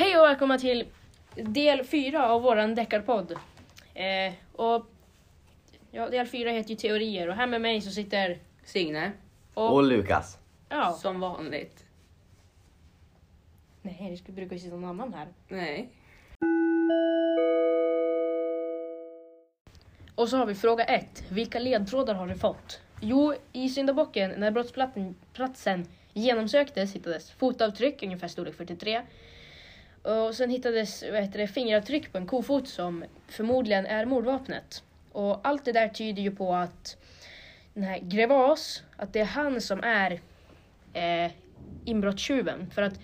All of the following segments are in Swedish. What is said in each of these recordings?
Hej och välkomna till del fyra av våran deckarpodd. Eh, och ja, del fyra heter ju teorier och här med mig så sitter Signe, och, Och Lukas. ja, som vanligt. nej det skulle brukar ju sitta någon annan här. Nej. Och så har vi fråga ett. Vilka ledtrådar har du fått? Jo, i syndabocken när brottsplatsen platsen genomsöktes hittades fotavtryck, ungefär storlek 43. Och sen hittades vad heter det, fingeravtryck på en kofot som förmodligen är mordvapnet. Och allt det där tyder ju på att den här Grevas, att det är han som är eh, inbrottstjuven. För att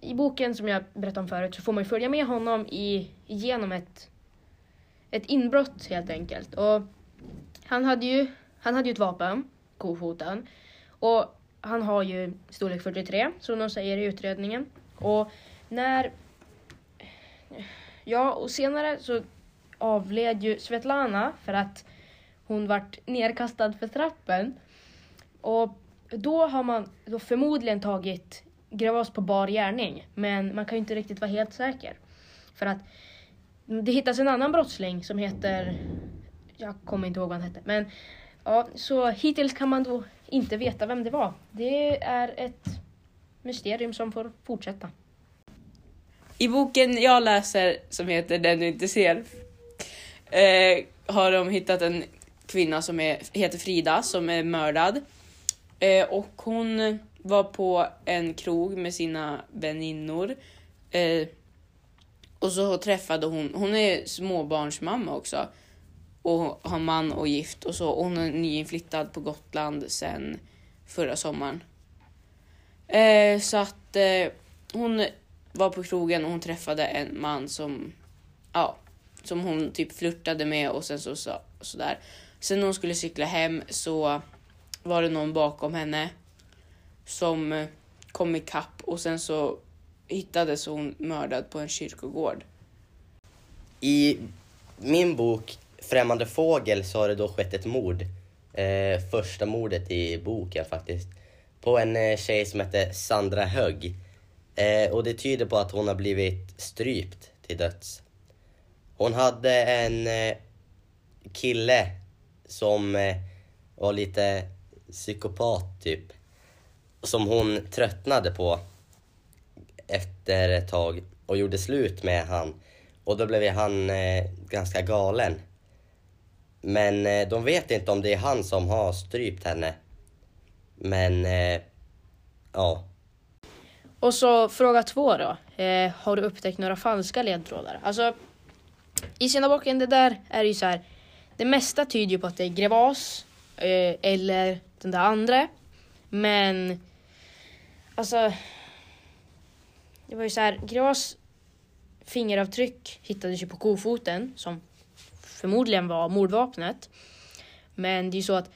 i boken som jag berättade om förut så får man ju följa med honom i, genom ett ett inbrott helt enkelt. Och han hade ju, han hade ju ett vapen, kofoten. Och han har ju storlek 43, som de säger i utredningen. Och när... Ja, och senare så avled ju Svetlana för att hon vart nerkastad för trappen. Och då har man då förmodligen tagit Gravas på bar gärning, men man kan ju inte riktigt vara helt säker. För att det hittas en annan brottsling som heter... Jag kommer inte ihåg vad han hette. Men ja, så hittills kan man då inte veta vem det var. Det är ett mysterium som får fortsätta. I boken jag läser, som heter Den du inte ser, eh, har de hittat en kvinna som är, heter Frida som är mördad. Eh, och hon var på en krog med sina väninnor. Eh, och så träffade hon, hon är småbarnsmamma också. Och har man och gift och så. Och hon är nyinflyttad på Gotland sen förra sommaren. Eh, så att eh, hon var på krogen och hon träffade en man som, ja, som hon typ flörtade med och sen så, så sådär. Sen när hon skulle cykla hem så var det någon bakom henne som eh, kom ikapp och sen så hittades hon mördad på en kyrkogård. I min bok Främmande fågel så har det då skett ett mord. Eh, första mordet i boken faktiskt. På en eh, tjej som hette Sandra Högg. Eh, och det tyder på att hon har blivit strypt till döds. Hon hade en eh, kille som eh, var lite psykopat typ. Som hon tröttnade på efter ett tag och gjorde slut med han. Och då blev han eh, ganska galen. Men eh, de vet inte om det är han som har strypt henne. Men, eh, ja. Och så fråga två då. Eh, har du upptäckt några falska ledtrådar? Alltså, i syndabocken, det där är ju så här. Det mesta tyder ju på att det är Grevas eh, eller den där andra. Men, alltså. Det var ju så här, Grevas fingeravtryck hittades ju på kofoten som förmodligen var mordvapnet. Men det är ju så att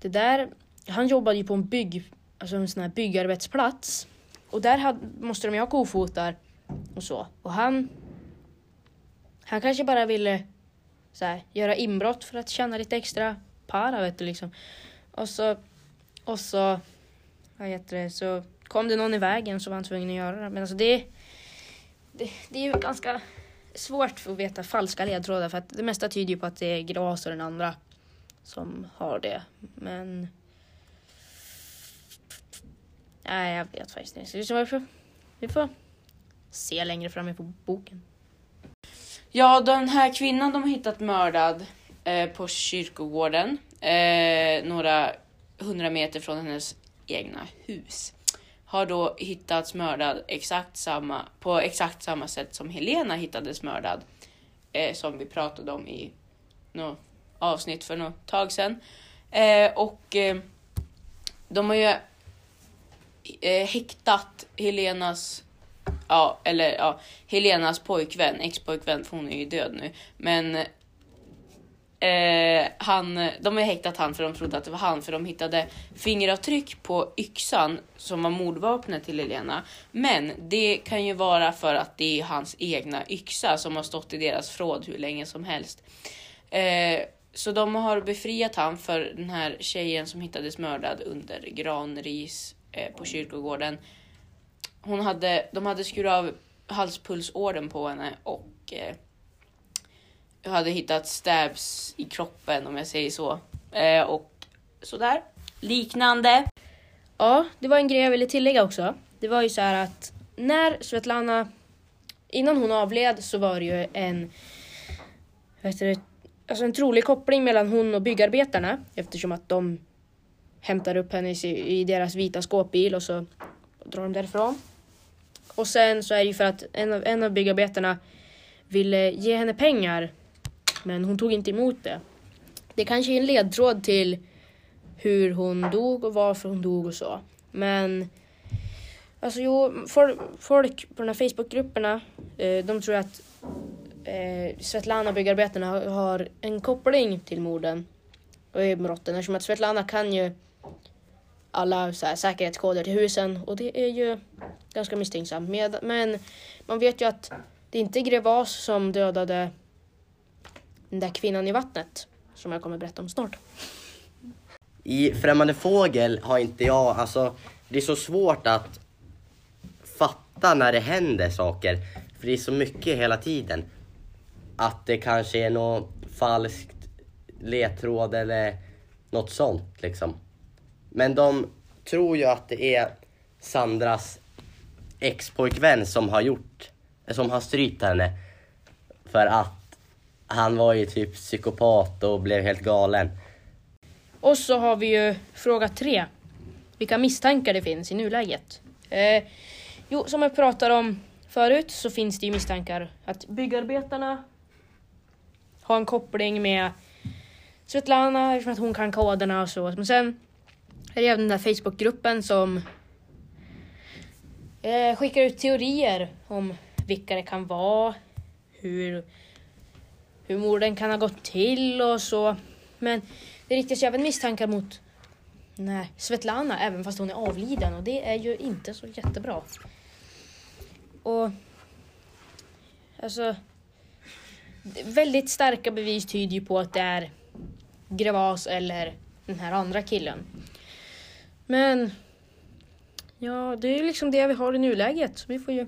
det där, han jobbade ju på en bygg, alltså en sån här byggarbetsplats. Och där hade, måste de ju ha kofotar och så. Och han, han kanske bara ville så här, göra inbrott för att tjäna lite extra para vet du liksom. Och så, och så, vad heter det, så kom det någon i vägen så var han tvungen att göra det. Men alltså det, det, det är ju ganska svårt att veta falska ledtrådar för att det mesta tyder ju på att det är Gras och den andra som har det. Men... Nej, jag vet faktiskt inte. Vi får, vi får se längre fram i boken. Ja, den här kvinnan de har hittat mördad eh, på kyrkogården. Eh, några hundra meter från hennes egna hus. Har då hittats mördad exakt samma, på exakt samma sätt som Helena hittades mördad. Eh, som vi pratade om i något avsnitt för något tag sedan. Eh, och eh, de har ju eh, häktat Helenas Ja, eller ja, Helenas pojkvän, ex-pojkvän, för hon är ju död nu. Men eh, han, de har häktat han för de trodde att det var han, för de hittade fingeravtryck på yxan som var mordvapnet till Helena. Men det kan ju vara för att det är hans egna yxa som har stått i deras förråd hur länge som helst. Eh, så de har befriat han för den här tjejen som hittades mördad under granris eh, på kyrkogården hon hade, de hade skurit av halspulsådern på henne och eh, hade hittat stabs i kroppen om jag säger så. Eh, och sådär. Liknande. Ja, det var en grej jag ville tillägga också. Det var ju så här att när Svetlana, innan hon avled så var det ju en, vad heter det, alltså en trolig koppling mellan hon och byggarbetarna eftersom att de hämtar upp henne i, i deras vita skåpbil och så drar de därifrån. Och sen så är det ju för att en av, en av byggarbetarna ville ge henne pengar men hon tog inte emot det. Det kanske är en ledtråd till hur hon dog och varför hon dog och så. Men alltså jo, folk, folk på de här Facebookgrupperna, eh, de tror att eh, Svetlana byggarbetarna har, har en koppling till morden och brotten eftersom att Svetlana kan ju alla så här, säkerhetskoder till husen och det är ju ganska misstänksamt. Med, men man vet ju att det är inte Grevas som dödade den där kvinnan i vattnet som jag kommer berätta om snart. I Främmande fågel har inte jag, alltså det är så svårt att fatta när det händer saker. För det är så mycket hela tiden. Att det kanske är något falskt ledtråd eller något sånt liksom. Men de tror ju att det är Sandras ex-pojkvän som har gjort, som har strypt henne. För att han var ju typ psykopat och blev helt galen. Och så har vi ju fråga tre. Vilka misstankar det finns i nuläget. Eh, jo, som jag pratade om förut så finns det ju misstankar att byggarbetarna har en koppling med Svetlana eftersom att hon kan koderna och så. Men sen här är även den där Facebookgruppen som eh, skickar ut teorier om vilka det kan vara, hur, hur morden kan ha gått till och så. Men det riktas ju även misstankar mot nej, Svetlana även fast hon är avliden och det är ju inte så jättebra. Och alltså väldigt starka bevis tyder ju på att det är Grevas eller den här andra killen. Men ja, det är liksom det vi har i nuläget. Så vi får ju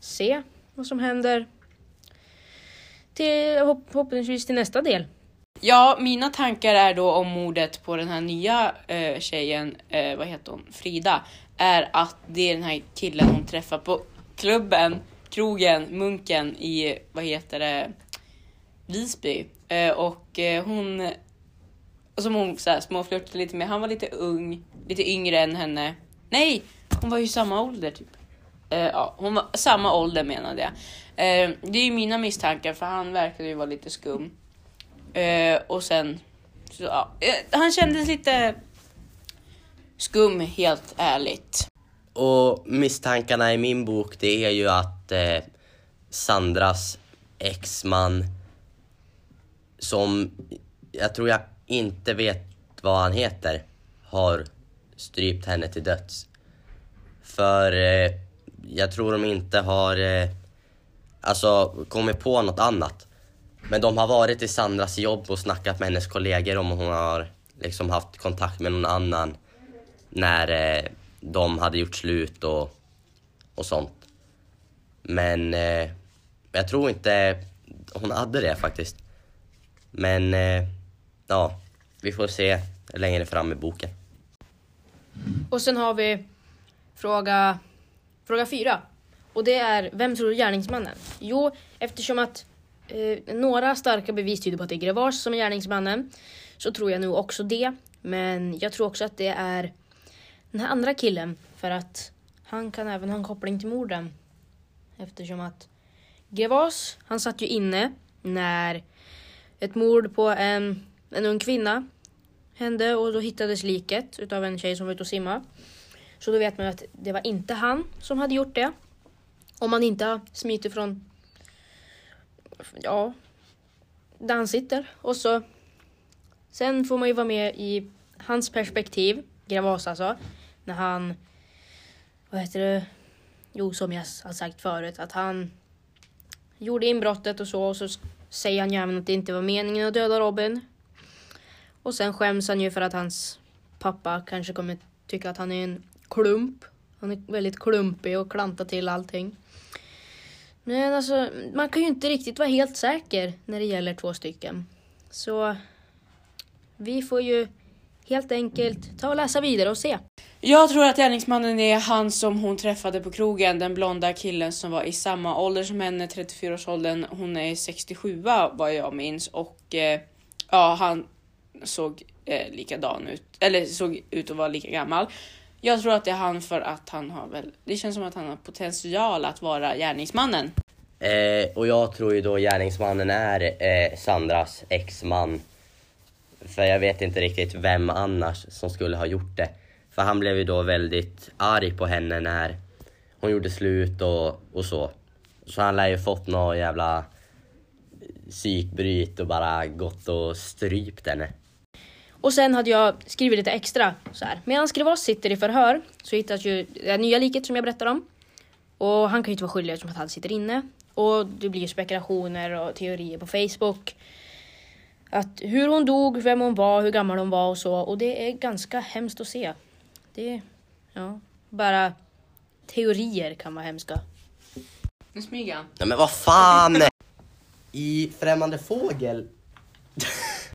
se vad som händer till, förhoppningsvis till nästa del. Ja, mina tankar är då om mordet på den här nya eh, tjejen, eh, vad heter hon, Frida, är att det är den här killen hon träffar på klubben, krogen, munken i, vad heter det, Visby. Eh, och eh, hon, som hon så här, småflörtade lite med, han var lite ung, lite yngre än henne. Nej, hon var ju samma ålder typ. Uh, ja, hon var samma ålder menade jag. Uh, det är ju mina misstankar för han verkade ju vara lite skum. Uh, och sen, så, ja, han kändes lite skum helt ärligt. Och misstankarna i min bok det är ju att Sandras exman som jag tror jag inte vet vad han heter har strypt henne till döds. För eh, jag tror de inte har eh, alltså kommit på något annat. Men de har varit i Sandras jobb och snackat med hennes kollegor om hon har liksom haft kontakt med någon annan när eh, de hade gjort slut och, och sånt. Men eh, jag tror inte hon hade det faktiskt. Men eh, ja, vi får se längre fram i boken. Och sen har vi fråga, fråga fyra. Och det är, vem tror du är gärningsmannen? Jo, eftersom att eh, några starka bevis tyder på att det är Grevage som är gärningsmannen så tror jag nog också det. Men jag tror också att det är den här andra killen för att han kan även ha en koppling till morden. Eftersom att Grevas, han satt ju inne när ett mord på en, en ung kvinna hände och då hittades liket utav en tjej som var ute och simma. Så då vet man att det var inte han som hade gjort det. Om man inte har smitit från ja, där han sitter. Och så sen får man ju vara med i hans perspektiv, Gravas alltså, när han, vad heter det, jo som jag har sagt förut, att han gjorde inbrottet och så och så säger han ju även att det inte var meningen att döda Robin. Och sen skäms han ju för att hans pappa kanske kommer tycka att han är en klump. Han är väldigt klumpig och klantar till allting. Men alltså, man kan ju inte riktigt vara helt säker när det gäller två stycken. Så vi får ju helt enkelt ta och läsa vidare och se. Jag tror att gärningsmannen är han som hon träffade på krogen, den blonda killen som var i samma ålder som henne, 34-årsåldern. Hon är 67 vad jag minns och eh, ja, han såg eh, likadan ut, eller såg ut att vara lika gammal. Jag tror att det är han för att han har väl, det känns som att han har potential att vara gärningsmannen. Eh, och jag tror ju då gärningsmannen är eh, Sandras exman. För jag vet inte riktigt vem annars som skulle ha gjort det. För han blev ju då väldigt arg på henne när hon gjorde slut och, och så. Så han lär ju fått något jävla psykbryt och bara gått och strypt henne. Och sen hade jag skrivit lite extra så här. Medan Skrivas sitter i förhör så hittas ju det nya liket som jag berättade om. Och han kan ju inte vara skyldig eftersom att han sitter inne. Och det blir ju spekulationer och teorier på Facebook. Att hur hon dog, vem hon var, hur gammal hon var och så. Och det är ganska hemskt att se. Det, ja, bara teorier kan vara hemska. Nu smyger han. Nej men vad fan! I Främmande Fågel